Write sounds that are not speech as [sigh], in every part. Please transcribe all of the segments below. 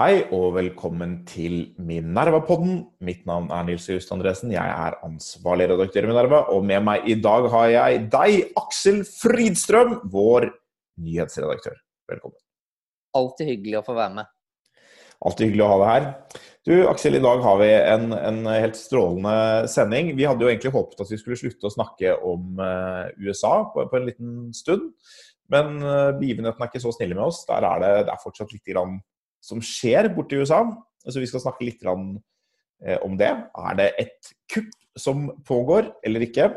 Hei og velkommen til Minerva-podden. Mitt navn er Nils Just Andresen. Jeg er ansvarlig redaktør i Minerva. Og med meg i dag har jeg deg, Aksel Fridstrøm, vår nyhetsredaktør. Velkommen. Alltid hyggelig å få være med. Alltid hyggelig å ha deg her. Du, Aksel, i dag har vi en, en, helt strålende sending. Vi hadde jo egentlig håpet at vi skulle slutte å snakke om uh, USA på, på, en liten stund. Men uh, begivenhetene er ikke så snille med oss. Der er det, det er fortsatt litt grann som skjer borte i USA. Så vi skal snakke litt eh, om det. Er det et kupp som pågår eller ikke?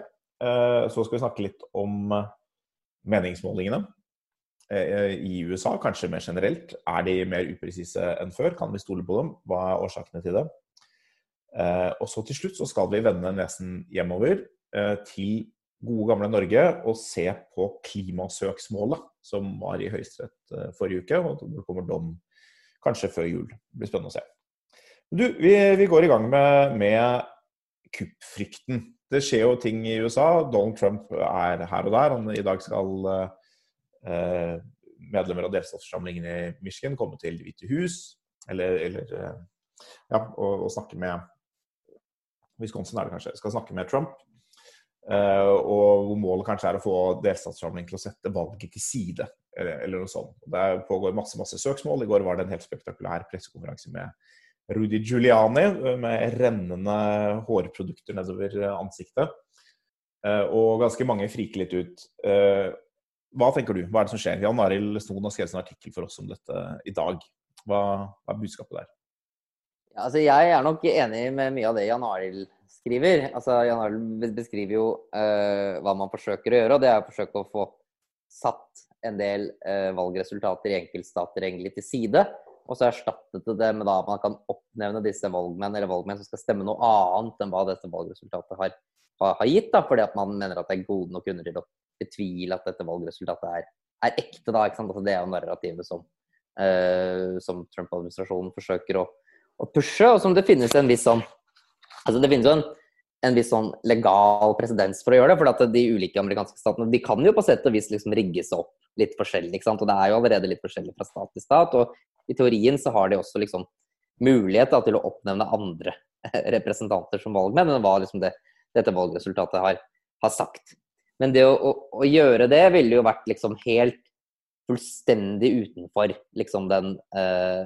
Eh, så skal vi snakke litt om meningsmålingene eh, i USA, kanskje mer generelt. Er de mer upresise enn før? Kan vi stole på dem? Hva er årsakene til det? Og så til slutt så skal vi vende nesen hjemover til gode, gamle Norge og se på klimasøksmålet som var i Høyesterett forrige uke. og Det kommer dom kanskje før jul. Det blir spennende å se. Du, vi, vi går i gang med, med kuppfrykten. Det skjer jo ting i USA. Donald Trump er her og der. Han, I dag skal eh, medlemmer av delstatsforsamlingen i Michigan komme til Det hvite hus eller, eller eh, ja, og, og, snakke med Wisconsin er det kanskje. Skal snakke med Trump. Uh, og hvor målet kanskje er å få delstatsforsamlingen til å sette valget til side, eller, eller, noe sånt. Det pågår masse masse søksmål. I går var det en helt spektakulær pressekonferanse med Rudy Giuliani eh, med rennende hårprodukter nedover ansiktet. Uh, og ganske mange friker litt ut. Hva tenker du? Hva er det som skjer? Jan Arild Snoen har skrevet en artikkel for oss om dette i dag. Hva, er budskapet der? Altså jeg er nok enig med mye av det Jan Arild skriver. Altså, Jan Arlen beskriver jo uh, hva man forsøker å gjøre, og det er å forsøke å få satt en del uh, valgresultater i enkeltstater egentlig til side. Og så erstattet det med da man kan oppnevne disse valgmenn eller valgmenn som skal stemme noe annet enn hva dette valgresultatet har, har, har gitt. da, Fordi at man mener at det er gode nok grunner til å betvile at dette valgresultatet er, er ekte. da, ikke sant? Altså, det er jo narrativet som, uh, som Trump-administrasjonen forsøker å, å pushe, og som det finnes en viss sånn Altså, det finnes jo en, en viss sånn legal presedens for å gjøre det. For de ulike amerikanske statene de kan jo på sett og vis liksom rigges opp litt forskjellig. ikke sant? Og det er jo allerede litt forskjellig fra stat til stat. Og i teorien så har de også liksom mulighet da, til å oppnevne andre [laughs] representanter som valgmenn enn hva liksom det, dette valgresultatet har, har, sagt. Men det å, å, å, gjøre det ville jo vært liksom helt fullstendig utenfor liksom den eh,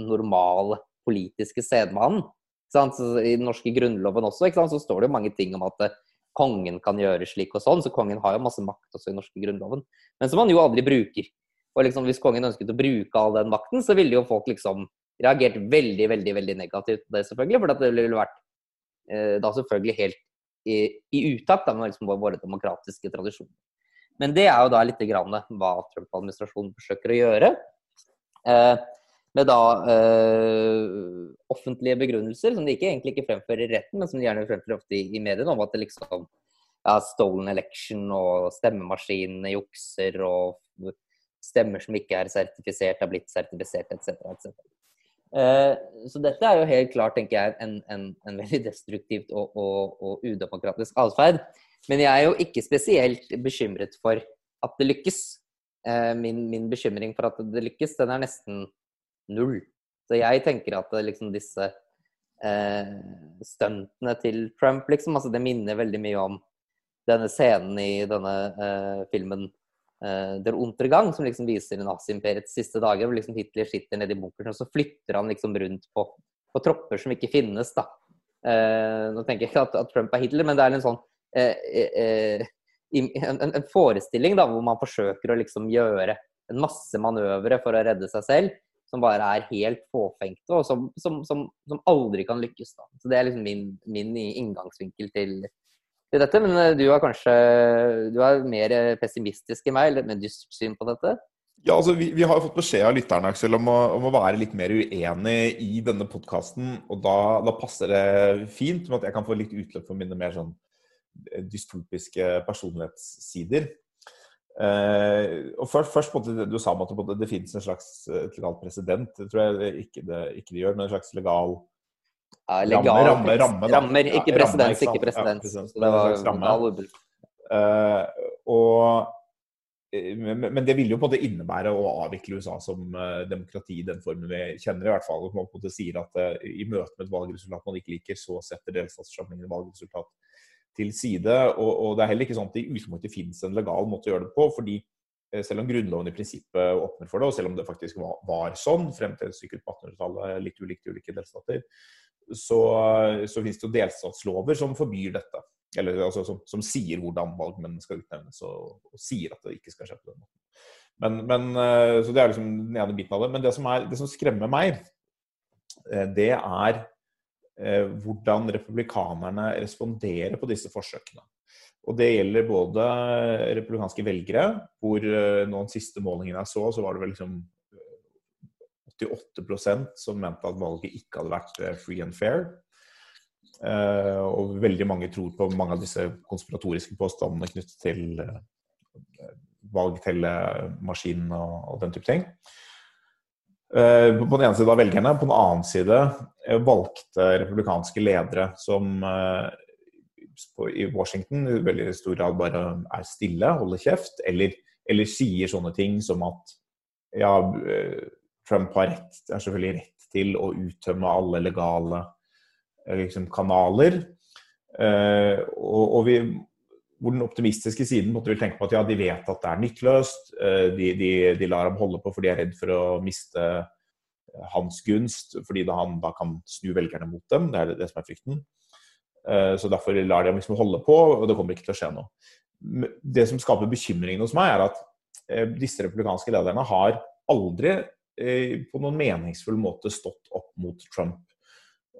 normale politiske sedvanen. I den norske grunnloven også så står det jo mange ting om at eh, kongen kan gjøre slik og sånn, så kongen har jo masse makt også i den norske grunnloven. Men som han jo aldri bruker. Og liksom, hvis kongen ønsket å bruke all den makten, så ville jo folk liksom reagert veldig, veldig veldig negativt på det, selvfølgelig. For det ville vært eh, da selvfølgelig helt i, i utakt med liksom våre demokratiske tradisjoner. Men det er jo da litt grann hva Trump-administrasjonen forsøker å gjøre. Eh, med da øh, offentlige begrunnelser, som de ikke, egentlig ikke fremfører i retten, men som de gjerne fremfører ofte i, i mediene, om at det liksom ja, stolen election og stemmemaskinene jukser, og stemmer som ikke er sertifisert, har blitt sertifisert, etc. etc. Uh, så dette er jo helt klart, tenker jeg, en, en, en veldig destruktivt og, og, og udemokratisk atferd. Men jeg er jo ikke spesielt bekymret for at det lykkes. Uh, min, min bekymring for at det lykkes, den er nesten null. Så jeg tenker at liksom disse eh, stuntene til Trump, liksom, altså det minner veldig mye om denne scenen i denne eh, filmen eh, Der Untergang, som liksom viser naziimperiets siste dager, hvor liksom Hitler sitter nede i bunkeren, og så flytter han liksom rundt på, på tropper som ikke finnes, da. Eh, nå tenker jeg ikke at, at, Trump er Hitler, men det er en sånn eh, eh, en, en, forestilling da, hvor man forsøker å liksom gjøre en masse manøvre for å redde seg selv som bare er helt fåfengte, og som, som, som, som, aldri kan lykkes. Da. Så Det er liksom min, min inngangsvinkel til, til, dette. Men eh, du er kanskje du er mer pessimistisk enn meg, eller mer dystert syn på dette? Ja, altså vi, vi, har jo fått beskjed av lytterne Aksel, om, å, om å være litt mer uenig i denne podkasten. Og da, da, passer det fint med at jeg kan få litt utløp for mine mer sånn eh, dystopiske personlighetssider. Uh, og først, først måte, Du sa at det, det finnes en slags eh, et legalt president. Det tror jeg ikke det, ikke det gjør, men en slags legal ja, legal, ramme, ramme, ramme, rammer, ikke presedens, ikke presedens. Ja, det var ramme. Uh, og men det vil jo på en måte innebære å avvikle USA som demokrati i den formen vi kjenner. i hvert fall. Man på en måte sier at I møte med et valgresultat man ikke liker, så setter delstatsforsamlingen valgresultat til side. Og, og, det er heller ikke sånn at det i utgangspunktet finnes en legal måte å gjøre det på. fordi eh, selv om Grunnloven i prinsippet åpner for det, og selv om det faktisk var, var sånn frem til sikkert på 1800-tallet, litt ulikt i ulike delstater, så, så finnes det jo delstatslover som forbyr dette. Eller altså, som, som, sier hvordan valgmennene skal utnevnes, og, og, sier at det ikke skal skje på den måten. Men, men, eh, så Det er liksom den ene biten av det. Men det som, er, det som skremmer meg, eh, det er hvordan republikanerne responderer på disse forsøkene. Og Det gjelder både republikanske velgere, hvor eh, noen siste målinger jeg så, så var det vel liksom 88 eh, som mente at valget ikke hadde vært free and fair. Og veldig mange tror på mange av disse konspiratoriske påstandene knyttet til valgtellemaskinen og, og den type ting. Eh, på den ene side av velgerne, på den annen side eh, valgte republikanske ledere som eh, i Washington i veldig stor grad bare er stille, holder kjeft, eller, eller sier sånne ting som at ja, Trump har rett, er selvfølgelig rett til å uttømme alle legale liksom, kanaler. og, og vi, hvor den optimistiske siden måtte vil tenke på at ja, de vet at det er nytteløst. Eh, de, de, de, lar ham holde på fordi de er redd for å miste eh, hans gunst, fordi da han da kan snu velgerne mot dem. Det er det som er frykten. Eh, så derfor lar de ham liksom holde på, og det kommer ikke til å skje noe. Det som skaper bekymringen hos meg, er at disse republikanske lederne har aldri på noen meningsfull måte stått opp mot Trump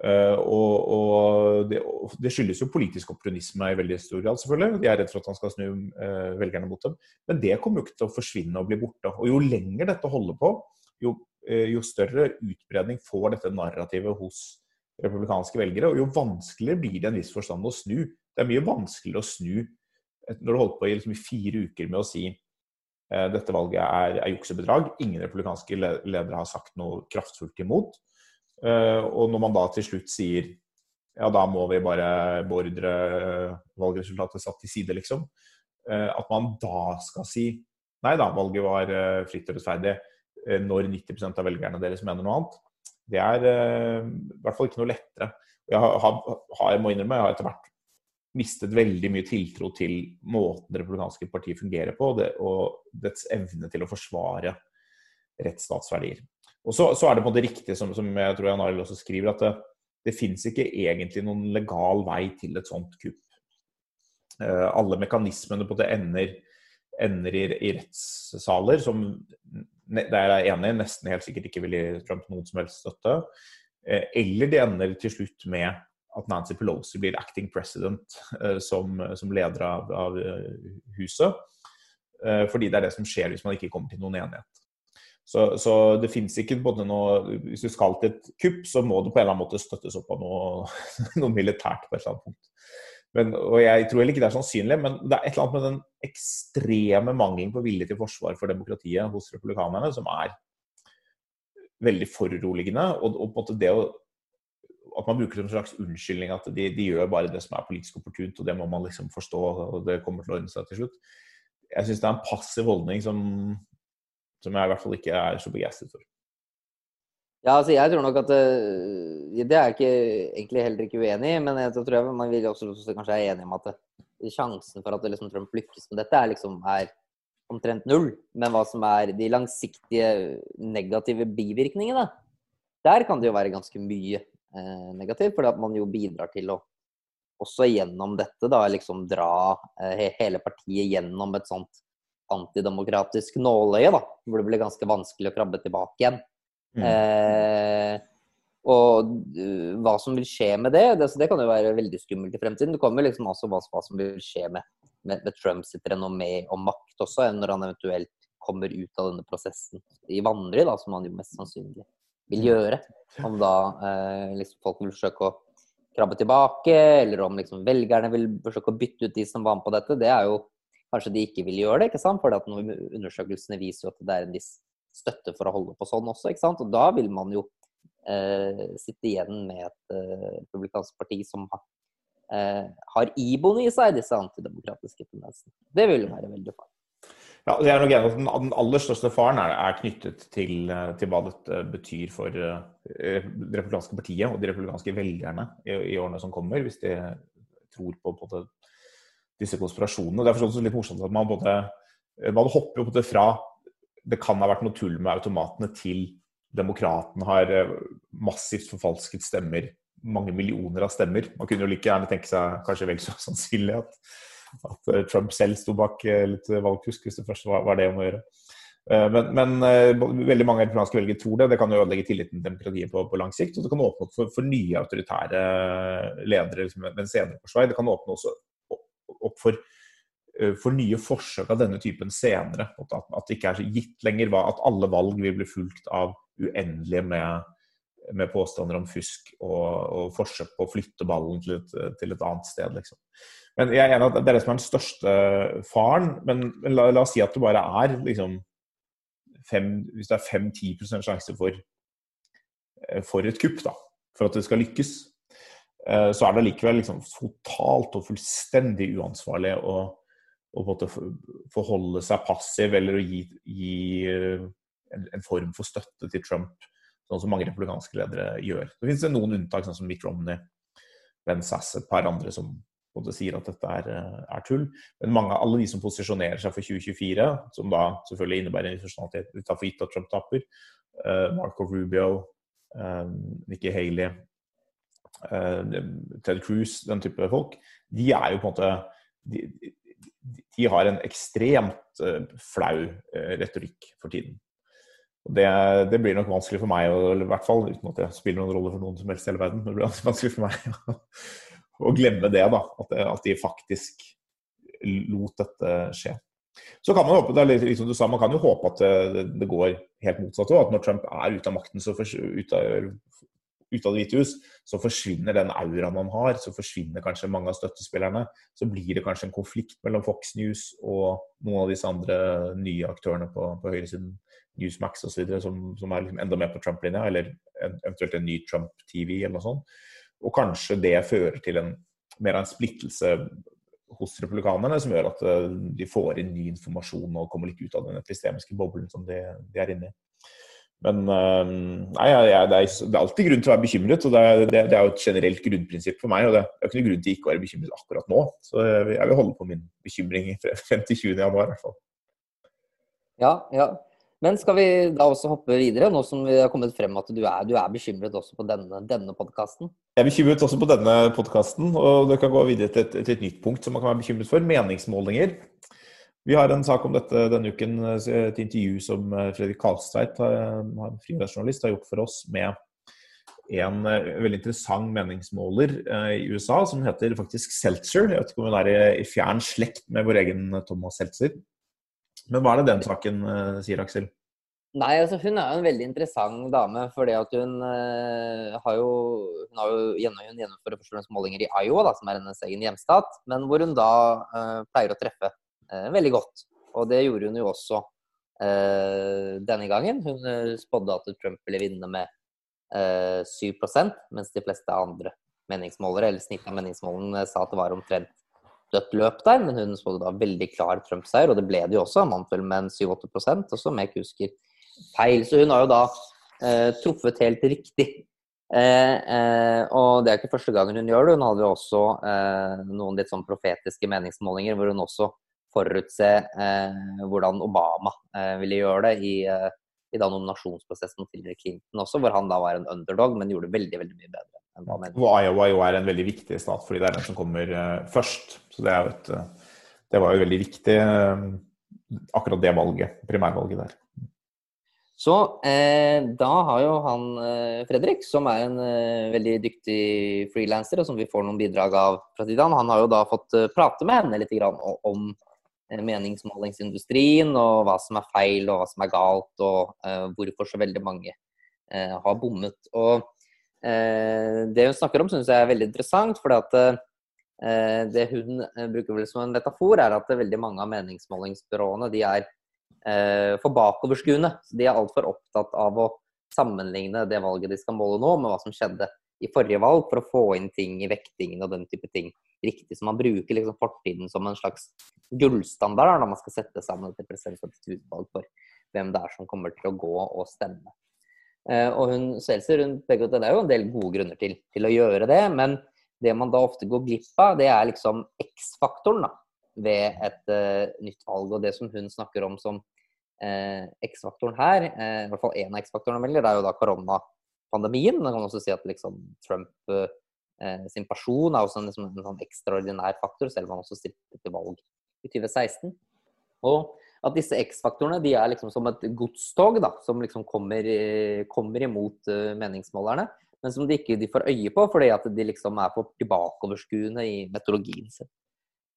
og, og det, det, skyldes jo politisk opportunisme i veldig stor grad, selvfølgelig. De er redd for at han skal snu uh, velgerne mot dem. Men det kommer jo ikke til å forsvinne og bli borte. Og jo lenger dette holder på, jo, uh, jo større utbredning får dette narrativet hos republikanske velgere, og jo vanskeligere blir det en viss forstand å snu. Det er mye vanskeligere å snu når du holdt på i, liksom, i fire uker med å si dette valget er, er juksebedrag. Ingen republikanske ledere har sagt noe kraftfullt imot. Eh, og når man da til slutt sier ja, da må vi bare beordre valgresultatet satt til side, liksom. Eh, at man da skal si nei da, valget var eh, fritt og rettferdig, når 90% av velgerne deres mener noe annet. Det er i hvert fall ikke noe lettere. Jeg har, har, jeg må innrømme, jeg har etter hvert mistet veldig mye tiltro til måten det republikanske partiet fungerer på, og, det, og dets evne til å forsvare rettsstatsverdier. Og så, så, er det på en måte riktig, som, som jeg tror Jan Arild også skriver, at det, det fins ikke egentlig noen legal vei til et sånt kupp. Uh, alle mekanismene på det ender, ender i, i, rettssaler som der jeg er enig, nesten helt sikkert ikke vil gi Trump noen som helst støtte. Uh, eller de ender til slutt med at Nancy Pelosi blir acting president uh, som, som, leder av, av huset. fordi det er det som skjer hvis man ikke kommer til noen enighet. Så, så det fins ikke både noe Hvis du skal til et kupp, så må det på en eller annen måte støttes opp av noe, [laughs] noe militært på et eller annet punkt. Men, og Jeg tror heller ikke det er sannsynlig, men det er et eller annet med den ekstreme mangelen på vilje til forsvar for demokratiet hos republikanerne som er veldig foruroligende. Og, og på en måte det å, at man bruker det som en slags unnskyldning at de, de, gjør bare det som er politisk opportunt, og det må man liksom forstå, og det kommer til å ordne seg til slutt. Jeg syns det er en passiv holdning som som jeg i hvert fall ikke er så begeistret for. Ja, altså jeg tror nok at Det, det er jeg ikke, egentlig heller ikke uenig i, men jeg tror jeg man vil også kanskje er enig om at sjansen for at liksom Trump lykkes med dette, er liksom er omtrent null. Men hva som er de langsiktige negative bivirkningene, der kan det jo være ganske mye eh, negativt. For man jo bidrar til å også gjennom dette da liksom dra eh, hele partiet gjennom et sånt antidemokratisk nåløye, da, hvor det blir ganske vanskelig å krabbe tilbake igjen. Mm. Eh, og uh, hva som vil skje med det, det, det, kan jo være veldig skummelt i fremtiden. Det kommer liksom også hva, hva som vil skje med, med, med Trumps renommé og makt også, når han eventuelt kommer ut av denne prosessen i vandring, da, som han jo mest sannsynlig vil gjøre. Om da eh, liksom folk vil forsøke å krabbe tilbake, eller om liksom velgerne vil forsøke å bytte ut de som var med på dette, det er jo kanskje de ikke vil gjøre det. ikke sant? For undersøkelsene viser jo at det er en viss støtte for å holde på sånn også. ikke sant? Og da vil man jo eh, sitte igjen med et eh, republikansk parti som har, eh, har iboende i seg disse antidemokratiske tendensene. Det vil være veldig farlig. Ja, det er nok enig at Den aller største faren er, er knyttet til, til, hva dette betyr for uh, det republikanske partiet og de republikanske velgerne i, i, årene som kommer, hvis de tror på, på disse konspirasjonene. Det er forstått litt morsomt at man både man hopper det fra det kan ha vært noe tull med automatene til demokratene har eh, massivt forfalsket stemmer. Mange millioner av stemmer. Man kunne jo like gjerne tenke seg kanskje vel så [laughs] sannsynlig at, at eh, Trump selv sto bak eh, litt valgfusk, hvis det først var, var, det om å gjøre. Men, men veldig mange republikanske velgere tror det. Det kan jo ødelegge tilliten til demokratiet på, på, lang sikt. Og det kan åpne opp for, for nye autoritære ledere liksom, ved en senere korsvei. Det kan åpne også opp for Eh, for nye forsøk av denne typen senere. At, det ikke er gitt lenger at alle valg vil bli fulgt av uendelige med, med påstander om fusk og, og, forsøk på å flytte ballen til et, til et annet sted. Liksom. Men jeg er enig at Det er det som er den største faren. Men, men la, la, oss si at det bare er liksom fem, Hvis det er 5-10 sjanse for, eh, for et kupp, da, for at det skal lykkes, så er det likevel liksom totalt og fullstendig uansvarlig å å forholde seg passiv eller å gi, gi eh, en, en, form for støtte til Trump, sånn som mange republikanske ledere gjør. Det finnes noen unntak, sånn som Mitt Romney, Ben Sass, et par andre som både sier at dette er, eh, er, tull. Men mange, alle de som posisjonerer seg for 2024, som da selvfølgelig innebærer en de tar for gitt at Trump taper, uh, Marco Rubio, uh, Nikki Haley, Ted Cruz, den type folk, de er jo på en måte de, de har en ekstremt uh, flau uh, retorikk for tiden. Det, det, blir nok vanskelig for meg, eller i hvert fall uten at det spiller noen rolle for noen som helst i hele verden. Det blir vanskelig for meg [laughs] å glemme det, da. At, at, de faktisk lot dette skje. Så kan man håpe, det er litt, liksom du sa, man kan jo håpe at det, det går helt motsatt òg. At når Trump er ute av makten, så for, ut av, ut av Det hvite hus, så forsvinner den auraen man har. Så forsvinner kanskje mange av støttespillerne. Så blir det kanskje en konflikt mellom Fox News og noen av disse andre nye aktørene på, på høyresiden. Newsmax osv. Som, som er liksom enda mer på Trump-linja, eller eventuelt en ny Trump-TV eller noe sånt. Og kanskje det fører til en mer av en splittelse hos republikanerne, som gjør at eh, de får inn ny informasjon og kommer litt ut av den epistemiske boblen som de, de er inne i. Men eh, jeg, det, er, det, er, alltid grunn til å være bekymret. og det er, det, er, jo et generelt grunnprinsipp for meg. og Det er ikke noen grunn til ikke å være bekymret akkurat nå. Så jeg vil holde på min bekymring frem til 20. januar i hvert fall. Ja, ja. Men skal vi da også hoppe videre, nå som vi har kommet frem at du er, du er bekymret også på denne, denne podkasten? Jeg er bekymret også på denne podkasten, og det kan gå videre til et, til et nytt punkt som man kan være bekymret for. Meningsmålinger. Vi har en sak om dette denne uken, eh, et intervju som eh, Fredrik Kalstveit, eh, frilansjournalist, har gjort for oss med en veldig interessant meningsmåler i USA som heter faktisk Seltzer. Jeg vet ikke om hun er i fjern slekt med vår egen Thomas Seltzer. Men hva er det den saken sier, Aksel? Nei, altså Hun er jo en veldig interessant dame. fordi at Hun uh, har jo hun har jo først og målinger i Iowa, da, som er hennes egen hjemstat. Men hvor hun da uh, pleier å treffe veldig godt. Og det gjorde hun jo også eh, denne gangen. Hun eh, spådde at Trump ville vinne med 7% mens de fleste andre meningsmålere, eller snittet av meningsmålene, sa at det var omtrent dødt løp der. Men hun spådde da veldig klar Trump-seier, og det ble det jo også. Han vant vel med 7-8 også med kusker feil. Så hun har jo da eh, truffet helt riktig. Eh, eh, og det er ikke første gangen hun gjør det. Hun hadde jo også noen litt sånn profetiske meningsmålinger hvor hun også forutse eh, hvordan Obama eh, ville gjøre det i, eh, i da nominasjonsprosessen til Clinton også, hvor han da var en underdog, men gjorde veldig veldig mye bedre. enn hva han Og Iowa jo er en veldig viktig stat, fordi det er den som kommer uh, først. Så det, et, uh, det, var jo veldig viktig, uh, akkurat det valget, primærvalget der. Så eh, da har jo han eh, Fredrik, som er en eh, veldig dyktig frilanser, og som vi får noen bidrag av fra tiden, han har jo da fått prate med henne litt grann om Eh, meningsmålingsindustrien, og hva som er feil og hva som er galt, og uh, hvorfor så veldig mange uh, har bommet. Og uh, Det hun snakker om, syns jeg er veldig interessant. for det hun bruker vel som en metafor, er at veldig mange av meningsmålingsbyråene de er for bakoverskuende. De er altfor opptatt av å sammenligne det valget de skal måle nå, med hva som skjedde i forrige valg, for å få inn ting i vektingen og den type ting riktig. Så man bruker liksom fortiden som en slags gullstandard når man skal sette sammen et representativt utvalg for hvem det er som kommer til å gå og stemme. Eh, og hun Seltzer hun peker at det er jo en del gode grunner til, til, å gjøre det, men det man da ofte går glipp av, det er liksom X-faktoren ved et uh, nytt valg. Og det som hun snakker om som uh, X-faktoren her, uh, i hvert fall én av X-faktorene, det er jo da koronapandemien. Man kan også si at liksom Trump sin person er også en, liksom, en sånn ekstraordinær faktor, selv om han også stilte til valg i 2016. Og at disse X-faktorene de er liksom som et godstog da, som liksom kommer, kommer imot uh, meningsmålerne, men som de ikke de får øye på fordi at de liksom er for tilbakeoverskuende i metodologien sin.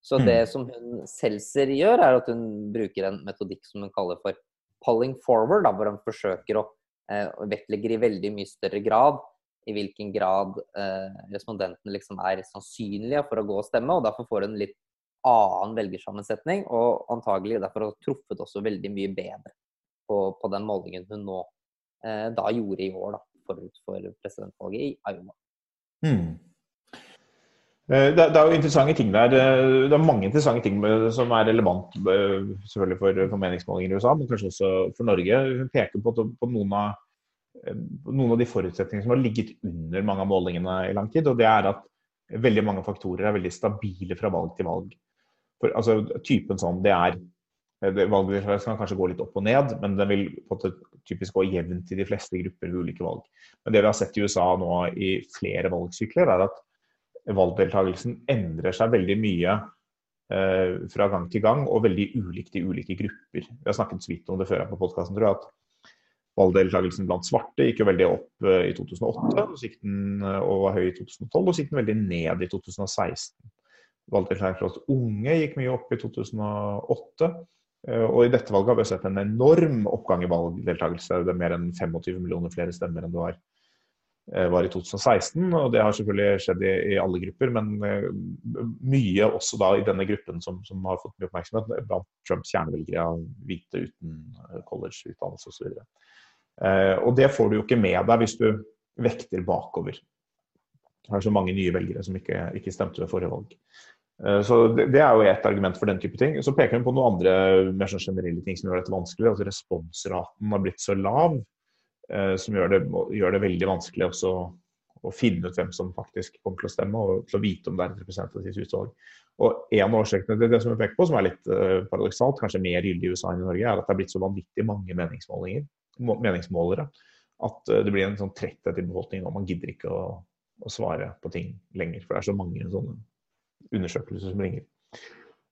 Så det mm. som hun Seltzer gjør, er at hun bruker en metodikk som hun kaller for pulling forward, da, hvor hun forsøker å eh, vektlegger i veldig mye større grad i hvilken grad eh, respondentene liksom er sannsynlige for å gå og stemme, og derfor får hun litt annen velgersammensetning, og antagelig derfor har truffet også veldig mye bedre på, på den målingen hun nå eh, da gjorde i år, da, forut for presidentvalget i Iowa. Hmm. Eh, det, det, er jo interessante ting der. Eh, det er mange interessante ting som er relevant eh, selvfølgelig for, for meningsmålinger i USA, men kanskje også for Norge. Hun peker på, på noen, av, noen, av, de forutsetningene som har ligget under mange av målingene i lang tid. og det er at veldig mange faktorer er veldig stabile fra valg til valg. For, altså, typen sånn, det er Valgdeltakelsen kan kanskje gå litt opp og ned, men den vil typisk gå jevnt i de fleste grupper ved ulike valg. Men det vi har sett i USA nå i flere valgsykler, er at valgdeltakelsen endrer seg veldig mye eh, fra gang til gang, og veldig ulikt i ulike grupper. Vi har snakket så vidt om det før her på podkasten, tror jeg. at Valgdeltakelsen blant svarte gikk jo veldig opp eh, i 2008 og, den, eh, og var høy i 2012, og så gikk den veldig ned i 2016. Valgdeltakelsen blant unge gikk mye opp i 2008. Eh, og i dette valget har vi sett en enorm oppgang i valgdeltakelse. Det er mer enn 25 millioner flere stemmer enn det var, var i 2016. Og det har selvfølgelig skjedd i, i, alle grupper, men eh, mye også da i denne gruppen som, som har fått mye oppmerksomhet blant Trumps kjernevelgere av hvite uten collegeutdannelse osv. Og, og det får du jo ikke med deg hvis du vekter bakover. Det er så mange nye velgere som ikke, ikke stemte ved forrige valg. Eh, så det, er jo et argument for den type ting. Så peker hun på noen andre mer sånn generelle ting som gjør dette vanskelig. Altså responsraten har blitt så lav, eh, som gjør det, gjør det veldig vanskelig også å finne ut hvem som faktisk kommer til å stemme, og til å vite om det er et representativt utvalg. Og En av årsakene til det som jeg peker på, som er litt uh, paradoksalt, kanskje mer gyldig i USA enn i Norge, er at det er blitt så vanvittig mange meningsmålere at uh, det blir en sånn tretthet i befolkningen, og man gidder ikke å, å svare på ting lenger. For det er så mange sånne undersøkelser som ringer.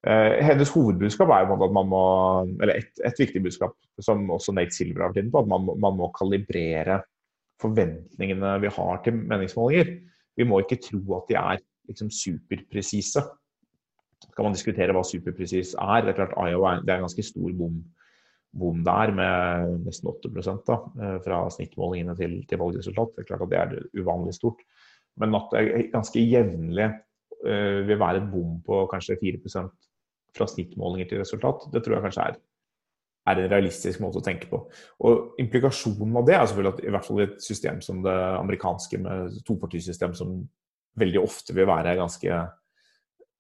Eh, hennes hovedbudskap er jo at man må, eller et, et, viktig budskap som også Nate Silver har vært inne på, at man, man, må kalibrere forventningene vi har til meningsmålinger. Vi må ikke tro at de er liksom superpresise. Så kan man diskutere hva superpresis er. Det er klart Iowa det er en ganske stor bom, bom der, med nesten 8 da, eh, fra snittmålingene til, til valgresultat. Det er klart at det er uvanlig stort. Men at det er ganske jevnlig uh, vil være et bom på kanskje 4 fra snittmålinger til resultat. Det tror jeg kanskje er, er, en realistisk måte å tenke på. Og Implikasjonen av det er selvfølgelig at i hvert fall i et system som det amerikanske med topartisystem, som veldig ofte vil være ganske,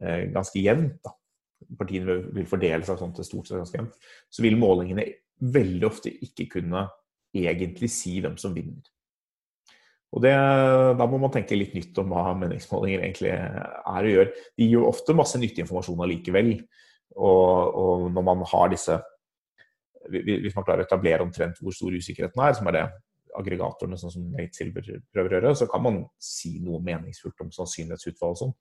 eh, ganske jevnt, da. partiene vil, fordele seg sånn til stort sett ganske jevnt, så vil målingene veldig ofte ikke kunne egentlig si hvem som vinner. Og det, Da må man tenke litt nytt om hva meningsmålinger egentlig er og gjør. De gir jo ofte masse nyttig informasjon allikevel. Og, og, når man har disse Hvis man klarer å etablere omtrent hvor stor usikkerheten er, som er det aggregatorene sånn som Nate Silver prøver å gjøre, så kan man si noe meningsfullt om sannsynlighetsutfall og sånn.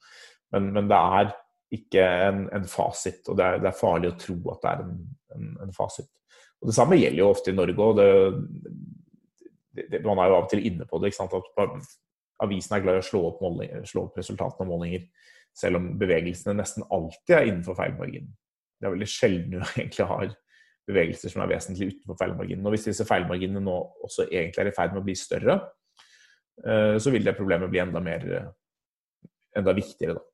Men, men, det er ikke en, en fasit, og det er, det er, farlig å tro at det er en, en, en fasit. Og Det samme gjelder jo ofte i Norge og det, Man er jo av og til inne på det. ikke sant, at Avisen er glad i å slå opp, slå opp resultatene av målinger, selv om bevegelsene nesten alltid er innenfor feilmarginen. Det er veldig sjelden du [laughs] egentlig har bevegelser som er vesentlig utenfor feilmarginen. Og hvis disse feilmarginene nå også egentlig er i ferd med å bli større, eh, så vil det problemet bli enda mer enda viktigere, da.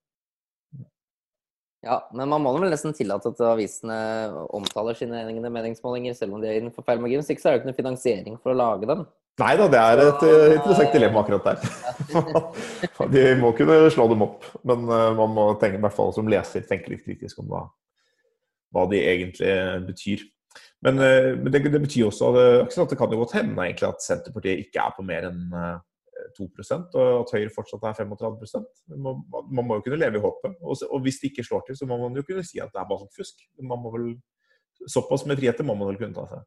Ja, men man må vel nesten tillate at avisene omtaler sine egne meningsmålinger, selv om de er innenfor feil margin. Ikke så er det ikke noe finansiering for å lage dem. Nei da, det er et uh, interessant dilemma akkurat der. [laughs] de må kunne slå dem opp, men uh, man må tenke, i hvert fall som leser tenke litt kritisk om hva, hva de egentlig betyr. Men, uh, men det, det, betyr også at det kan jo godt hende egentlig at Senterpartiet ikke er på mer enn 2 og at Høyre fortsatt er 35 man, man må jo kunne leve i håpet. Og, og, hvis det ikke slår til, så må man jo kunne si at det er valgfusk. Man må vel, såpass med friheter må man vel kunne ta seg.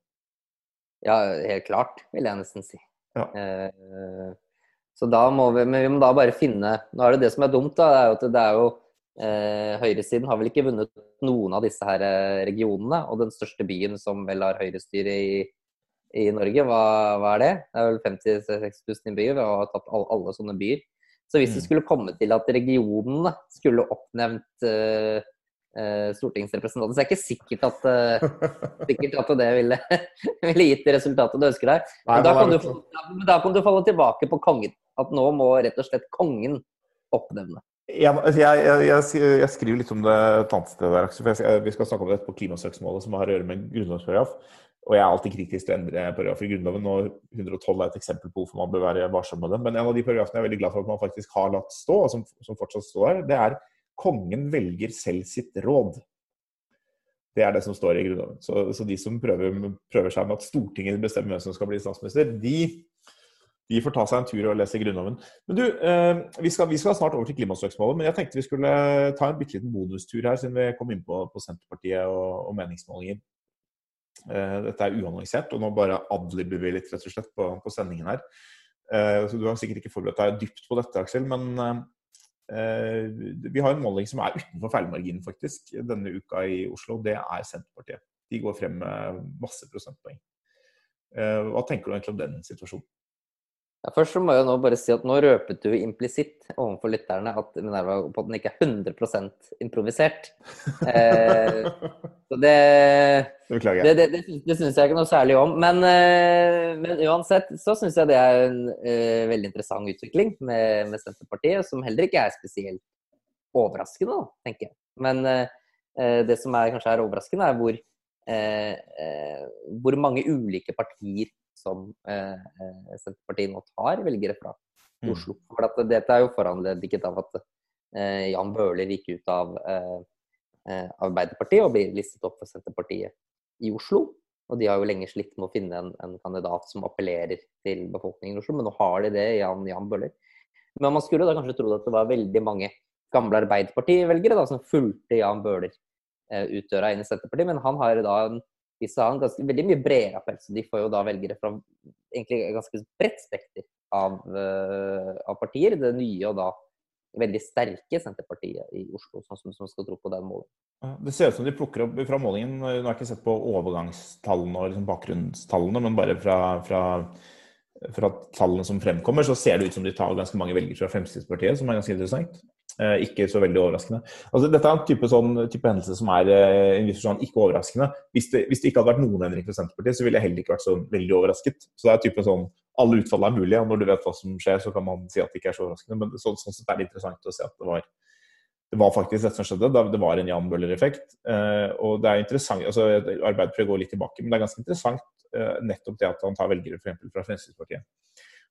Ja, helt klart, vil jeg nesten si. Ja. Eh, så da må vi, men vi må da bare finne Nå er det det som er dumt, da. Det er jo at det er jo eh, Høyresiden har vel ikke vunnet noen av disse her eh, regionene. Og den største byen som vel har høyrestyre i i Norge. Hva, hva, er det? Det er vel 50 000 innbyggere. Vi har tatt alle, alle, sånne byer. Så hvis det mm. skulle komme til at regionene skulle oppnevnt uh, uh, stortingsrepresentanter, så er det ikke sikkert at, uh, sikkert at det ville, [laughs] ville, gitt det resultatet du ønsker deg. Men da kan, du, da kan du falle tilbake på kongen. At nå må rett og slett kongen oppnevne. Altså, jeg, jeg, jeg, jeg, skriver litt om det et annet sted. der, for Vi skal snakke om det på klimasøksmålet, som har å gjøre med grunnlovsparagraf. Og jeg er alltid kritisk til å endre paragrafer i Grunnloven, og 112 er et eksempel på hvorfor man bør være varsom med dem. Men en av de paragrafene jeg er veldig glad for at man faktisk har latt stå, og som, som fortsatt står der, det er kongen velger selv sitt råd. Det er det som står i Grunnloven. Så, så de som prøver, prøver, seg med at Stortinget bestemmer hvem som skal bli statsminister, de, de, får ta seg en tur og lese Grunnloven. Men du, eh, vi, skal, vi, skal, snart over til klimasøksmålet, men jeg tenkte vi skulle ta en bitte liten bonustur her, siden vi kom inn på, på Senterpartiet og, og meningsmålinger. Eh, dette er uannonsert, og nå bare adliber vi litt rett og slett på, på, sendingen her. Eh, så Du har sikkert ikke forberedt deg dypt på dette, Aksel, men eh, vi har en måling som er utenfor feilmarginen faktisk denne uka i Oslo. Det er Senterpartiet. De går frem med masse prosentpoeng. Hva tenker du egentlig om den situasjonen? Ja, først så må jeg nå bare si at nå røpet du implisitt overfor lytterne at Minerva-podden ikke er 100 improvisert. Eh, så det Beklager. Det, det, det, det syns jeg ikke noe særlig om. Men, eh, men uansett så syns jeg det er en eh, veldig interessant utvikling med, med, Senterpartiet, som heller ikke er spesielt overraskende, tenker jeg. Men eh, det som er, kanskje er overraskende, er hvor, eh, eh, hvor mange ulike partier som eh, eh, Senterpartiet nå tar velgere fra mm. Oslo. For at dette er jo foranlediget av at eh, Jan Bøhler gikk ut av Arbeiderpartiet og blir listet opp for Senterpartiet i Oslo. Og de har jo lenge slitt med å finne en, en kandidat som appellerer til befolkningen i Oslo, men nå har de det, Jan, Jan Bøhler. Men man skulle da kanskje trodd at det var veldig mange gamle Arbeiderparti-velgere som fulgte Jan Bøhler eh, ut døra inn i Senterpartiet, men han har da en disse har ganske, veldig mye bredere appell, så de får jo da velgere fra egentlig ganske bredt spekter av, uh, av, partier. Det nye og da veldig sterke Senterpartiet i Oslo, sånn som, som skal tro på den målingen. Det ser ut som de plukker opp fra målingen, nå har jeg ikke sett på overgangstallene og liksom bakgrunnstallene, men bare fra, fra, fra, tallene som fremkommer, så ser det ut som de tar ganske mange velgere fra Fremskrittspartiet, som er ganske interessant. Eh, ikke så veldig overraskende. Altså, dette er en type, sånn, type hendelse som er eh, en viss forstand ikke overraskende. Hvis det, hvis det, ikke hadde vært noen endring fra Senterpartiet, så ville jeg heller ikke vært så veldig overrasket. Så det er type sånn alle utfall er mulige, og når du vet hva som skjer, så kan man si at det ikke er så overraskende. Men så, sånn sett er det interessant å se at det var, det var faktisk dette som skjedde. Det var en Jan Bøhler-effekt. Eh, og det er interessant, altså Arbeiderpartiet går litt tilbake, men det er ganske interessant nettopp det at han tar velgere for fra Fremskrittspartiet.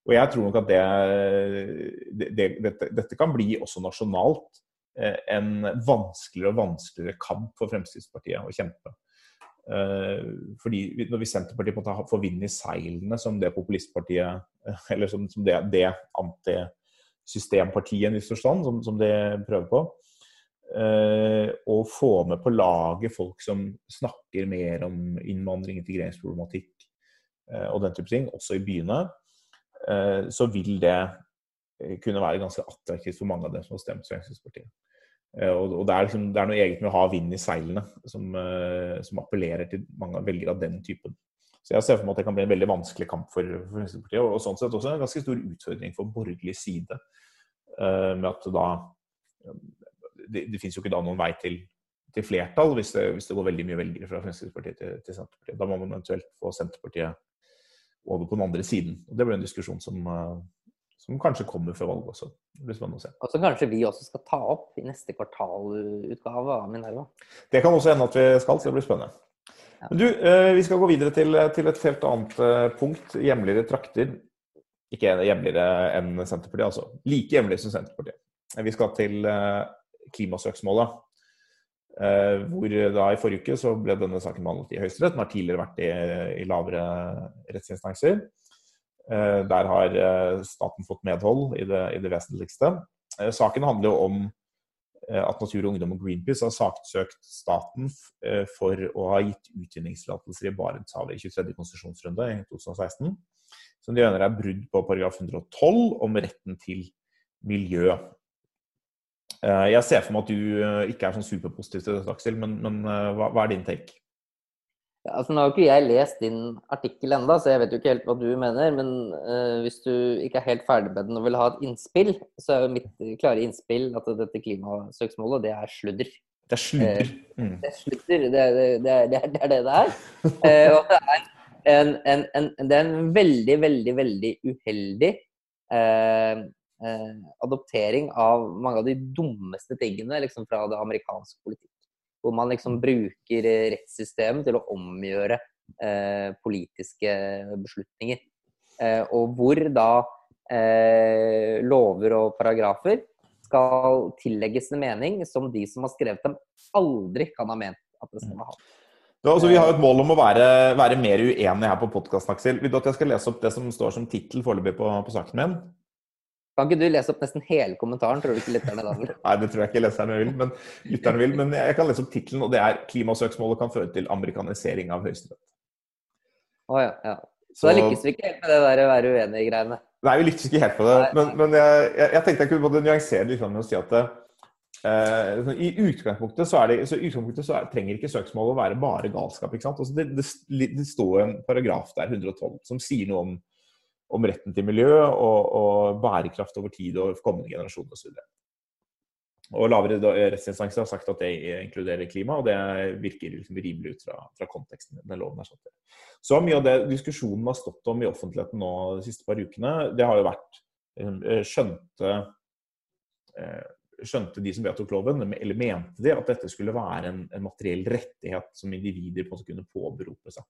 Og jeg tror nok at det, det, det dette, dette, kan bli også nasjonalt eh, en vanskeligere og vanskeligere kamp for Fremskrittspartiet å kjempe. Eh, fordi Når vi Senterpartiet på får vind i seilene som det populistpartiet, eh, eller som, som det, det antisystempartiet i en viss forstand, som, som det prøver på, og få med på laget folk som snakker mer om innvandring, integreringsproblematikk og den type ting, også i byene, så vil det eh, kunne være ganske attraktivt for mange av dem som har stemt Fremskrittspartiet. Eh, og det er, liksom, det er, noe eget med å ha vind i seilene som, som, appellerer til mange velgere av den typen. Så jeg ser for meg at det kan bli en veldig vanskelig kamp for Fremskrittspartiet, og, sånn sett også en ganske stor utfordring for borgerlig side. Med at da Det, det finnes jo ikke da noen vei til, til flertall hvis det, hvis det, går veldig mye velgere fra Fremskrittspartiet til, til Senterpartiet. Da må man eventuelt få Senterpartiet over på den andre siden. Og Det blir en diskusjon som, eh, som kanskje kommer før valget også. Det blir spennende å se. Og som kanskje vi også skal ta opp i neste kvartalutgave av Minerva. Det kan også hende at vi skal, så det blir spennende. Ja. Men du, eh, vi skal gå videre til, til et helt annet eh, punkt. Hjemligere trakter. Ikke hjemligere enn Senterpartiet, altså. Like hjemlig som Senterpartiet. Vi skal til klimasøksmålet. Hvor da i forrige uke så ble denne saken behandlet i Høyesterett. Den har tidligere vært i, i lavere rettsinstanser. Eh, der har eh, staten fått medhold i det, i det vesentligste. Eh, saken handler jo om at Natur og Ungdom og Greenpeace har saksøkt staten for å ha gitt utvinningstillatelser i Barentshavet i 23. konsesjonsrunde i 2016, som de mener er brudd på paragraf 112 om retten til miljø. Jeg ser for meg at du ikke er sånn superpositiv til dette, Aksel, men, men hva, hva er din take? Altså, nå har ikke jeg lest din artikkel enda, så jeg vet jo ikke helt hva du mener. Men uh, hvis du ikke er helt ferdig med den og vil ha et innspill, så er jo mitt klare innspill at dette klimasøksmålet, det er sludder. Det er sludder. Mm. Det er sludder. Det er det det, er, det, er, det, det er. uh, og det er en, en, en, det er en veldig, veldig, veldig uheldig adoptering av mange av de dummeste tingene liksom, fra det amerikanske politikk. Hvor man liksom bruker rettssystemet til å omgjøre eh, politiske beslutninger. Eh, og hvor da eh, lover og paragrafer skal tillegges en mening som de som har skrevet dem, aldri kan ha ment at det skal ha. Ja, altså, vi har et mål om å være, være mer uenige her på podkasten, Aksel. Vil du at jeg skal lese opp det som står som tittel foreløpig på, på saken min? Kan ikke du lese opp nesten hele kommentaren? Tror du ikke lytterne da [laughs] vil? Nei, det tror jeg ikke leserne vil, men lytterne vil. Men jeg kan lese opp tittelen, og det er 'Klimasøksmålet kan føre til amerikanisering av Høyesterett'. Å oh, ja, ja. Så, Så da lykkes vi ikke helt med det der å være uenige-greiene? Nei, vi lykkes ikke helt på det. Men, men jeg, jeg, jeg, tenkte jeg kunne både nyansere litt med å si at det, eh, i utgangspunktet så, det, så, utgangspunktet så er, trenger ikke søksmålet å være bare galskap. ikke sant? Altså det, det, det står en paragraf der, 112, som sier noe om om retten til miljø og, og bærekraft over tid og kommende generasjoner osv. Og lavere rettsinstanser har sagt at det inkluderer klima, og det virker liksom rimelig ut fra, fra konteksten denne loven er satt til. Så mye av det diskusjonen har stått om i offentligheten nå de siste par ukene, det har jo vært eh, skjønte, eh, skjønte de som vedtok loven, eller mente de at dette skulle være en, en materiell rettighet som individer på en måte kunne påberope seg.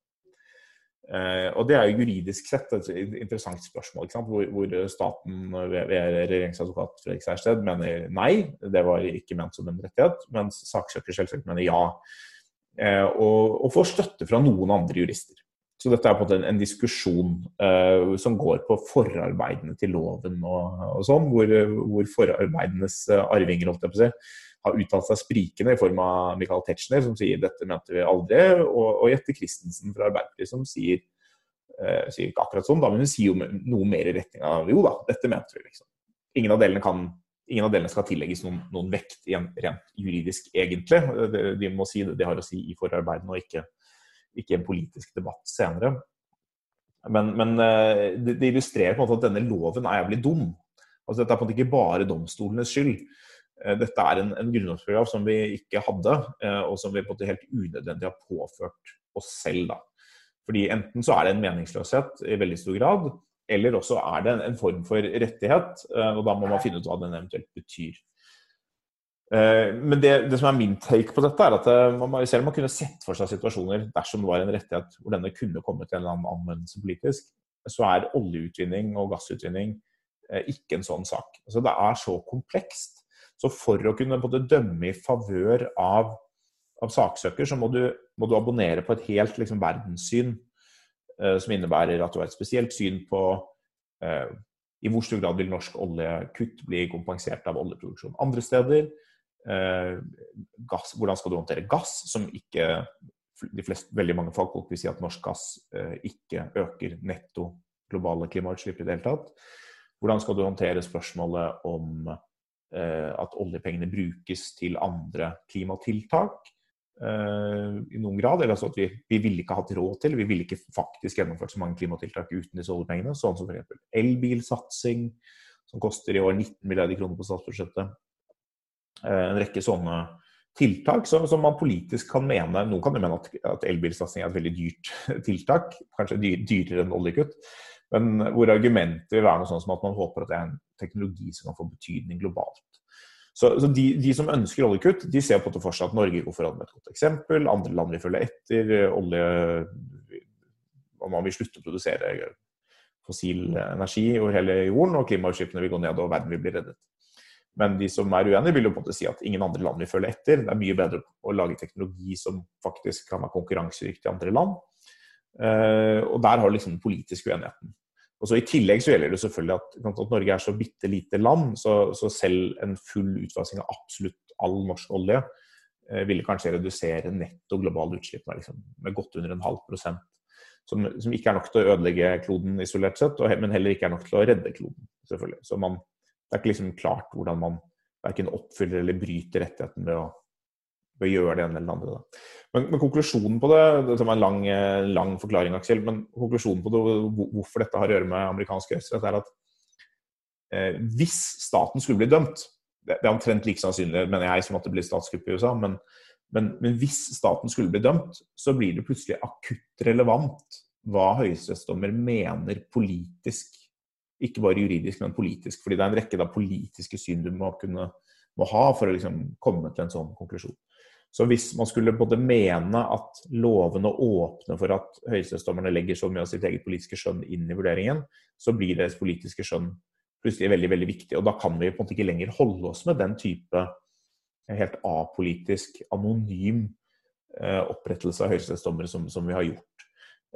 Uh, og Det er jo juridisk sett et interessant spørsmål, hvor, hvor, staten ved, regjeringsadvokat Fredrik Sejersted mener nei, det var ikke ment som en rettighet, mens saksøker selvsagt mener ja. Uh, og, og, får støtte fra noen andre jurister. Så dette er på en, en diskusjon uh, som går på forarbeidene til loven og, og sånn, hvor, hvor forarbeidenes arvinger holdt jeg på å si, har uttalt seg sprikende, i form av Michael Tetzschner, som sier 'dette mente vi aldri', og, og Jette Christensen fra Arbeiderpartiet, som sier, eh, sier ikke akkurat sånn, da, men hun sier jo noe mer i retning av 'jo da, dette mente vi', liksom. Ingen av delene kan Ingen av delene skal tillegges noen, noen vekt rent juridisk, egentlig. De, de må si det de har å si i forarbeidene, og ikke, ikke en politisk debatt senere. Men, men eh, det, illustrerer på en måte at denne loven er jævlig dum. Altså, dette er på en måte ikke bare domstolenes skyld. Eh, dette er en, en grunnlovsparagraf som vi ikke hadde, eh, og som vi på en måte helt unødvendig har påført oss selv. Da. Fordi Enten så er det en meningsløshet i veldig stor grad, eller også er det en, en form for rettighet. Eh, og Da må man finne ut hva den eventuelt betyr. Men det, det, som er min take på dette, er at man, selv om man kunne sett for seg situasjoner dersom det var en rettighet hvor denne kunne kommet til en annen anvendelse politisk, så er oljeutvinning og gassutvinning ikke en sånn sak. Altså, det er så komplekst så for å kunne både dømme i favør av, av, saksøker, så må du, må du, abonnere på et helt liksom, verdenssyn eh, som innebærer at du har et spesielt syn på eh, i hvor stor grad vil norsk oljekutt bli kompensert av oljeproduksjon andre steder. Eh, gass, hvordan skal du håndtere gass, som ikke de fleste, veldig mange fagfolk vil si at norsk gass eh, ikke øker netto globale klimautslipp i det hele tatt. Hvordan skal du håndtere spørsmålet om at oljepengene brukes til andre klimatiltak eh, i noen grad. Eller altså at vi, vi ville ikke hatt råd til, vi ville ikke faktisk gjennomført så mange klimatiltak uten disse oljepengene. Sånn som f.eks. elbilsatsing, som koster i år 19 milliarder kroner på statsbudsjettet. Eh, en rekke sånne tiltak som, som, man politisk kan mene Noen kan jo mene at, at elbilsatsing er et veldig dyrt [laughs] tiltak, kanskje dyr, dyrere enn oljekutt. Men hvor argumentet vil være noe sånt som at man håper at det er en teknologi som kan få betydning globalt. Så, så de, de, som ønsker oljekutt, de ser på det for seg at Norge går foran med et godt eksempel. Andre land vil følge etter. Olje og man vil slutte å produsere fossil energi over hele jorden, og klimautslippene vil gå ned og verden vil bli reddet. Men de som er uenige, vil jo på en måte si at ingen andre land vil følge etter. Det er mye bedre å lage teknologi som faktisk kan være konkurransedyktig i andre land. Uh, og der har du liksom den politiske uenigheten. Og så I tillegg så gjelder det selvfølgelig at, at Norge er så bitte lite land, så, så, selv en full utfasing av absolutt all norsk olje eh, ville kanskje redusere netto globale utslipp med, liksom, med godt under en halv prosent. Som, som, ikke er nok til å ødelegge kloden isolert sett, og, men heller ikke er nok til å redde kloden. selvfølgelig. Så man, Det er ikke liksom klart hvordan man verken oppfyller eller bryter rettigheten ved å bør gjøre det ene eller det andre. Men, men, konklusjonen på det Dette var en lang, eh, lang, forklaring, Aksel. Men konklusjonen på det, hvorfor dette har å gjøre med amerikansk høyesterett, er at eh, hvis staten skulle bli dømt Det, det er omtrent like sannsynlig, mener jeg, som at det blir statskupp i USA. Men, men, men, hvis staten skulle bli dømt, så blir det plutselig akutt relevant hva høyesterettsdommer mener politisk. Ikke bare juridisk, men politisk. Fordi det er en rekke da, politiske syn du må, kunne, må ha for å liksom, komme til en sånn konklusjon. Så hvis man skulle både mene at lovene åpner for at høyesterettsdommerne legger så mye av sitt eget politiske skjønn inn i vurderingen, så blir deres politiske skjønn plutselig veldig veldig viktig. Og da kan vi på en måte ikke lenger holde oss med den type helt apolitisk, anonym eh, opprettelse av høyesterettsdommere som, som, vi har gjort.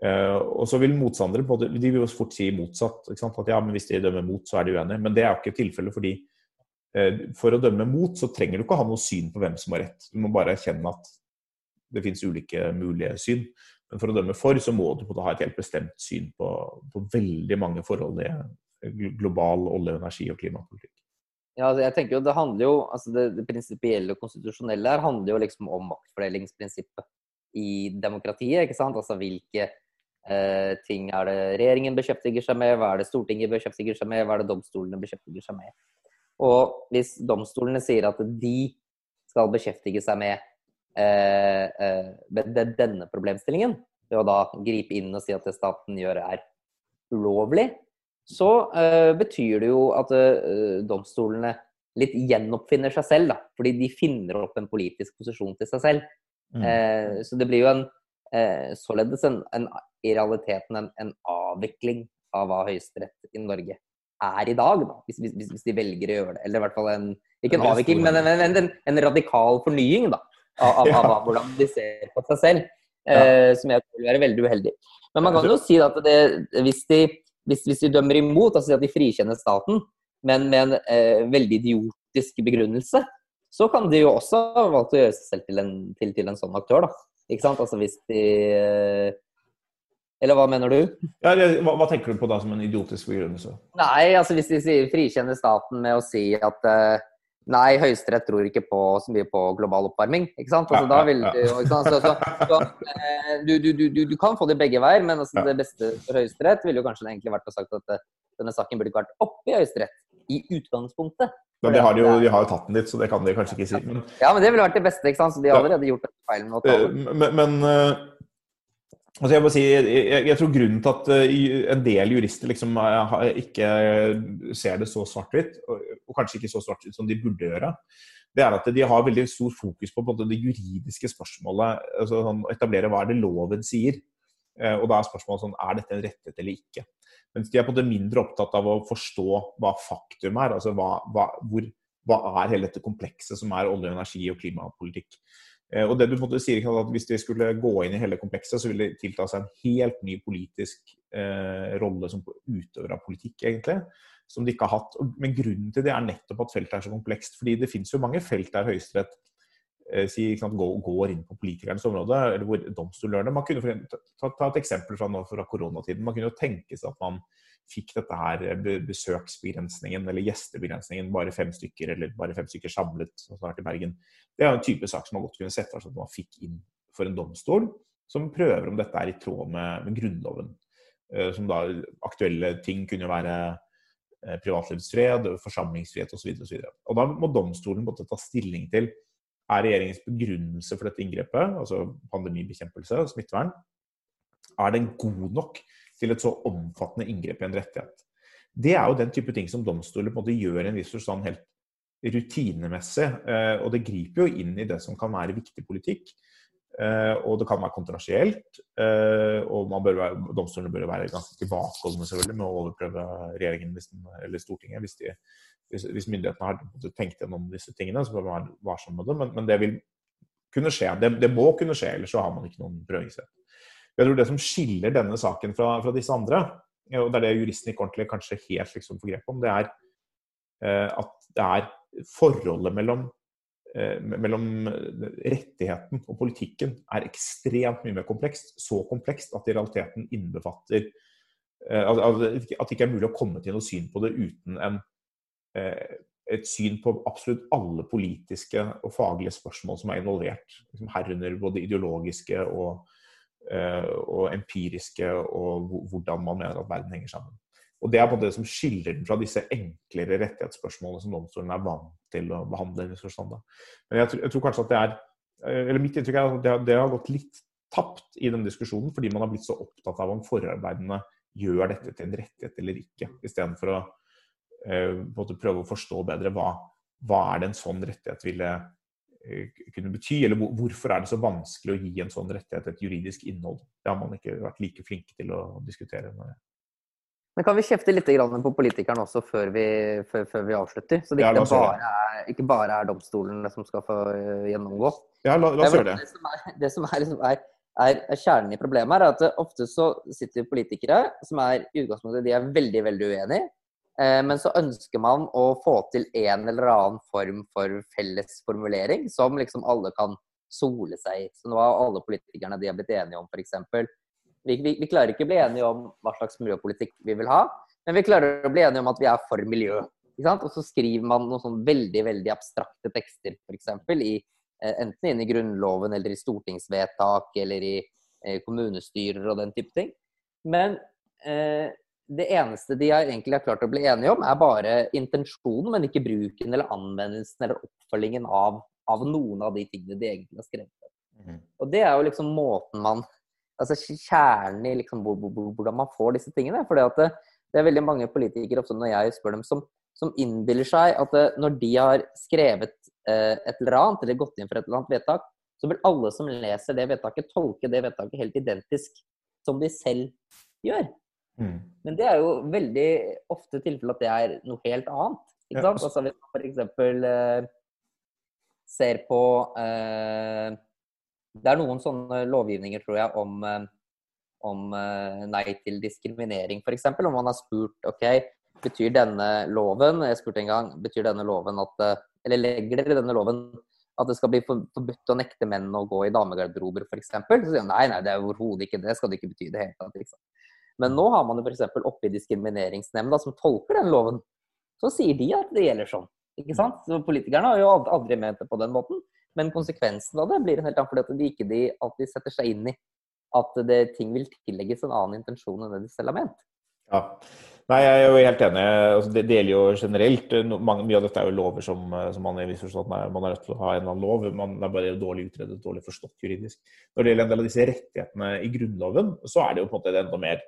Eh, og så vil motstandere de vil jo fort si motsatt. At ja, men hvis de dømmer mot, så er de uenige. Men det er jo ikke tilfellet. fordi Eh, for å dømme mot, så trenger du ikke å ha noe syn på hvem som har rett. Du må bare erkjenne at det finnes ulike mulige syn. Men for å dømme for, så må du ha et helt bestemt syn på, på veldig mange forhold i global olje-, energi- og klimapolitikk. Ja, altså jeg tenker jo Det handler jo, altså det, det prinsipielle og konstitusjonelle her handler jo liksom om maktfordelingsprinsippet i demokratiet. ikke sant? Altså Hvilke eh, ting er det regjeringen beskjeftiger seg med, hva er det Stortinget beskjeftiger seg med, hva er det domstolene beskjeftiger seg med. Og hvis domstolene sier at de skal beskjeftige seg med, eh, eh, med denne problemstillingen, ved å da gripe inn og si at det staten gjør er ulovlig, så eh, betyr det jo at eh, domstolene litt gjenoppfinner seg selv, da. Fordi de finner opp en politisk posisjon til seg selv. Mm. Eh, så det blir jo en, eh, således en, en, i realiteten en, en avvikling av hva Høyesterett i Norge er i dag, da, hvis, hvis, hvis, de velger å gjøre det. Eller i hvert fall en ikke en avvikling, men en, en, en radikal fornying da, av, av, av, hvordan de ser på seg selv. Eh, som jeg tror vil være veldig uheldig. Men man kan jo si at det, hvis, de, hvis, hvis, de, dømmer imot, altså at de frikjenner staten, men med en eh, veldig idiotisk begrunnelse, så kan de jo også ha valgt å gjøre seg selv til en, til, til en sånn aktør. da. Ikke sant? Altså hvis de eh, eller hva mener du? Ja, hva, hva, tenker du på da som en idiotisk begrunnelse? Nei, altså hvis de sier frikjenner staten med å si at uh, nei, Høyesterett tror ikke på så mye på global oppvarming. ikke sant? Altså, ja, da vil ja. Du, så, så, så, uh, du, du, du, du, kan få det begge veier, men altså, det beste for Høyesterett ville jo kanskje egentlig vært å sagt at uh, denne saken burde ikke vært oppe i Høyesterett i utgangspunktet. Men de har, jo, de har jo tatt den litt, så det kan de kanskje ikke si. Men... Ja, men det ville vært det beste. ikke sant? Så de har allerede gjort en feil med å ta den. Men, men Altså jeg, si, jeg, jeg, tror grunnen til at uh, en del jurister liksom uh, ikke ser det så svart-hvitt, og, kanskje ikke så svart-hvitt som de burde gjøre, det er at de har veldig stor fokus på, på det juridiske spørsmålet. altså sånn, Etablere hva er det loven sier. Uh, og da er spørsmålet sånn er dette en rettighet eller ikke. Mens de er på det mindre opptatt av å forstå hva faktum er. altså hva, hva, hvor, hva er hele dette komplekset som er olje-, energi- og klimapolitikk. Eh, og det du måtte si, at Hvis de skulle gå inn i hele komplekset, så ville de tilta seg en helt ny politisk eh, rolle som utøver av politikk, egentlig. Som de ikke har hatt. Men grunnen til det er nettopp at feltet er så komplekst. fordi det finnes jo mange felt der Høyesterett eh, går inn på politikernes område, eller hvor domstolene. Man kunne ta, ta, et eksempel fra, nå, fra koronatiden. Man kunne jo tenke seg at man fikk dette her eh, besøksbegrensningen eller gjestebegrensningen, bare fem stykker eller bare fem stykker samlet, som i Bergen. Det er en type sak som man godt kunne sett for seg at man fikk inn for en domstol, som prøver om dette er i tråd med, med Grunnloven. Eh, som da aktuelle ting kunne være privatlivsfred, privatlivets fred, forsamlingsfrihet osv. Og, så og da må domstolen måtte ta stilling til er regjeringens begrunnelse for dette inngrepet, altså pandemibekjempelse og smittevern, er den god nok til et så omfattende inngrep i en rettighet. Det er jo den type ting som domstoler på en måte gjør i en viss forstand helt rutinemessig. Eh, og det griper jo inn i det som kan være viktig politikk. Uh, og det kan være kontroversielt. Uh, og bør være, domstolene bør være ganske tilbakeholdne selvfølgelig med å overprøve regjeringen den, eller Stortinget hvis, de, hvis, hvis, myndighetene har tenkt gjennom disse tingene. Så bør man være varsom med det. Men, men, det vil kunne skje. Det, det, må kunne skje, ellers så har man ikke noen prøvingsrett. Jeg tror Det som skiller denne saken fra, fra disse andre, og det er det juristen ikke ordentlig kanskje helt liksom får grep om, det er uh, at det er forholdet mellom Eh, mellom rettigheten og politikken er ekstremt mye mer komplekst. Så komplekst at det i realiteten innbefatter eh, At det ikke er mulig å komme til noe syn på det uten en, eh, et syn på absolutt alle politiske og faglige spørsmål som er involvert. Liksom herunder både ideologiske og, og empiriske, og hvordan man mener at verden henger sammen. Og Det er på en måte det som skiller den fra disse enklere rettighetsspørsmålene som domstolen er vant til å behandle. Men jeg, jeg, tror kanskje at det er eller Mitt inntrykk er at det, det har gått litt tapt i den diskusjonen fordi man har blitt så opptatt av om forarbeidene gjør dette til en rettighet eller ikke, istedenfor å eh, prøve å forstå bedre hva, hva er det en sånn rettighet ville eh, kunne bety, eller hvorfor er det så vanskelig å gi en sånn rettighet et juridisk innhold. Det har man ikke vært like flinke til å diskutere. Med. Men kan vi kjefte litt på politikerne også før vi, før, før vi avslutter? Så det ikke, bare er, ikke bare er domstolene som skal få eh, gjennomgå. Ja, la, la oss gjøre det. Det som, er, det som er, liksom er, er, kjernen i problemet, er at ofte så sitter politikere som er i utgangspunktet de er veldig, veldig uenige. Eh, men så ønsker man å få til en eller annen form for felles formulering som liksom alle kan sole seg i. Så nå har alle politikerne de har blitt enige om f.eks. Vi, vi, vi, klarer ikke å bli enige om hva slags miljøpolitikk vi vil ha, men vi klarer å bli enige om at vi er for miljø. Og så skriver man noen sånn veldig veldig abstrakte tekster, f.eks. Eh, enten inn i Grunnloven eller i stortingsvedtak eller i eh, kommunestyrer og den type ting. Men eh, det eneste de har egentlig har klart å bli enige om, er bare intensjonen, men ikke bruken eller anvendelsen eller oppfølgingen av, av noen av de tingene de egentlig har skrevet. Mm. Og det er jo liksom måten man altså kjernen i liksom, hvordan man får disse tingene. For det, det, er veldig mange politikere også når jeg spør dem, som, som innbiller seg at det, når de har skrevet eh, et eller annet, eller gått inn for et eller annet vedtak, så vil alle som leser det vedtaket, tolke det vedtaket helt identisk som de selv gjør. Mm. Men det er jo veldig ofte tilfellet at det er noe helt annet. Ikke sant? Altså, hvis man f.eks. Eh, ser på eh, det er noen sånne lovgivninger, tror jeg, om, eh, om eh, nei til diskriminering, f.eks. Om man har spurt OK, betyr denne loven Jeg spurte en gang betyr denne loven at eh, Eller legger dere denne loven at det skal bli forbudt å nekte menn å gå i damegarderober, f.eks. Så sier han nei, nei, det er overhodet ikke det. skal det ikke bety det hele tatt. Liksom. Men nå har man jo f.eks. oppe i Diskrimineringsnemnda som tolker den loven. Så sier de at det gjelder sånn. Ikke sant? Så Politikerne har jo aldri ment det på den måten. Men konsekvensen av det blir en helt annen, fordi at de ikke de alltid setter seg inn i at det, ting vil tillegges en annen intensjon enn det de selv har ment. Ja. Nei, jeg er jo helt enig. Altså, det, det, gjelder jo generelt. Mange, mye av dette er jo lover som, som man i viss forstand man er nødt til å ha en eller annen lov. Man er bare dårlig utredet, dårlig forstått juridisk. Når det gjelder en del av disse rettighetene i Grunnloven, så er det jo på en måte enda mer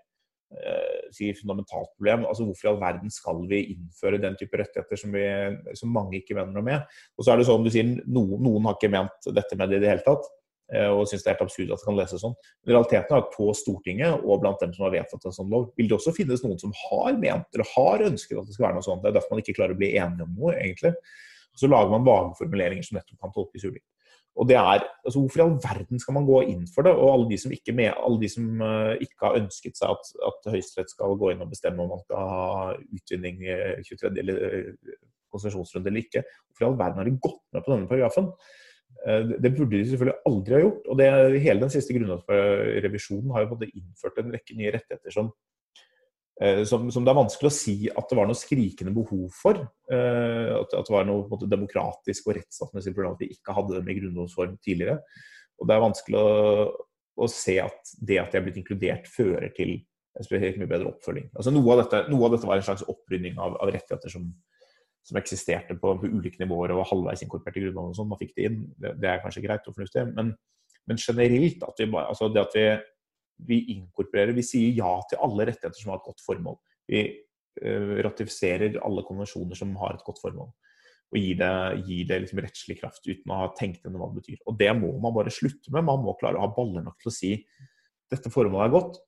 Eh, si, fundamentalt problem. Altså Hvorfor i all verden skal vi innføre den type rettigheter som, vi, som mange ikke mener noe med? Og så er det sånn du sier, noen, noen har ikke ment dette med det i det hele tatt eh, og syns det er helt absurd at det kan leses sånn. Men realiteten er at på Stortinget og blant dem som har vedtatt en sånn lov, vil det også finnes noen som har ment eller har ønsket at det skal være noe sånt. Det er derfor man ikke klarer å bli enige om noe, egentlig. Og så lager man vage formuleringer som nettopp kan tolkes ulikt. Og det er, altså Hvorfor i all verden skal man gå inn for det? Og alle de som ikke, med, alle de som, uh, ikke har ønsket seg at, at Høyesterett skal gå inn og bestemme om man skal ha utvinning i 23. eller uh, konsesjonsrunde eller ikke, hvorfor i all verden har de gått med på denne paragrafen? Det, burde de selvfølgelig aldri ha gjort. og det, Hele den siste grunnlovsrevisjonen har jo både innført en rekke nye rettigheter som Eh, som, som, det er vanskelig å si at det var noe skrikende behov for. Eh, at, at, det var noe måte, demokratisk og rettsstatsmessig problem at vi ikke hadde dem i grunnlovsform tidligere. Og det er vanskelig å, å, se at det at de er blitt inkludert, fører til spesielt mye bedre oppfølging. Altså noe, av dette, noe av dette var en slags opprydning av, av rettigheter som, som eksisterte på, på, ulike nivåer og var halvveis inkorporert i Grunnloven. og sånn, Man fikk det inn. Det, det, er kanskje greit og fornuftig. Men, men generelt, at vi, altså det at vi vi inkorporerer, vi sier ja til alle rettigheter som har et godt formål. Vi uh, ratifiserer alle konvensjoner som har et godt formål. Og gir det, gir det liksom rettslig kraft uten å ha tenkt gjennom hva det betyr. Og det må man bare slutte med. Man må klare å ha baller nok til å si dette formålet er godt.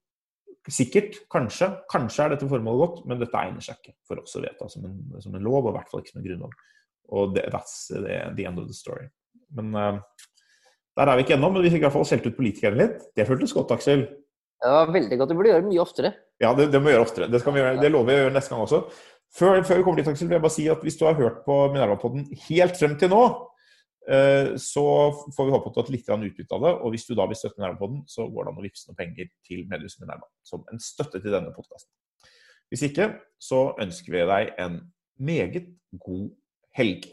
Sikkert, kanskje. Kanskje er dette formålet godt, men dette egner seg ikke for oss å vedta som som en lov, og i hvert fall ikke som en grunnlov. Og det, that's the, the end of the story. Men uh, der er vi ikke ennå, men vi fikk i hvert fall skjelt ut politikerne litt. Det føltes godt, Aksel. Det var veldig godt. Du burde gjøre det mye oftere. Ja, det, det må vi gjøre oftere. Det, vi gjøre, det, lover vi å gjøre neste gang også. Før, før vi kommer dit, Aksel, vil jeg bare si at hvis du har hørt på Minerva-podden helt frem til nå, uh, så får vi håpe at du har hatt litt utbytte av det. Og hvis du da vil støtte Minerva-podden, så går det an å vippse noen penger til Mediehuset Minerva som en støtte til denne podkasten. Hvis ikke, så ønsker vi deg en meget god helg.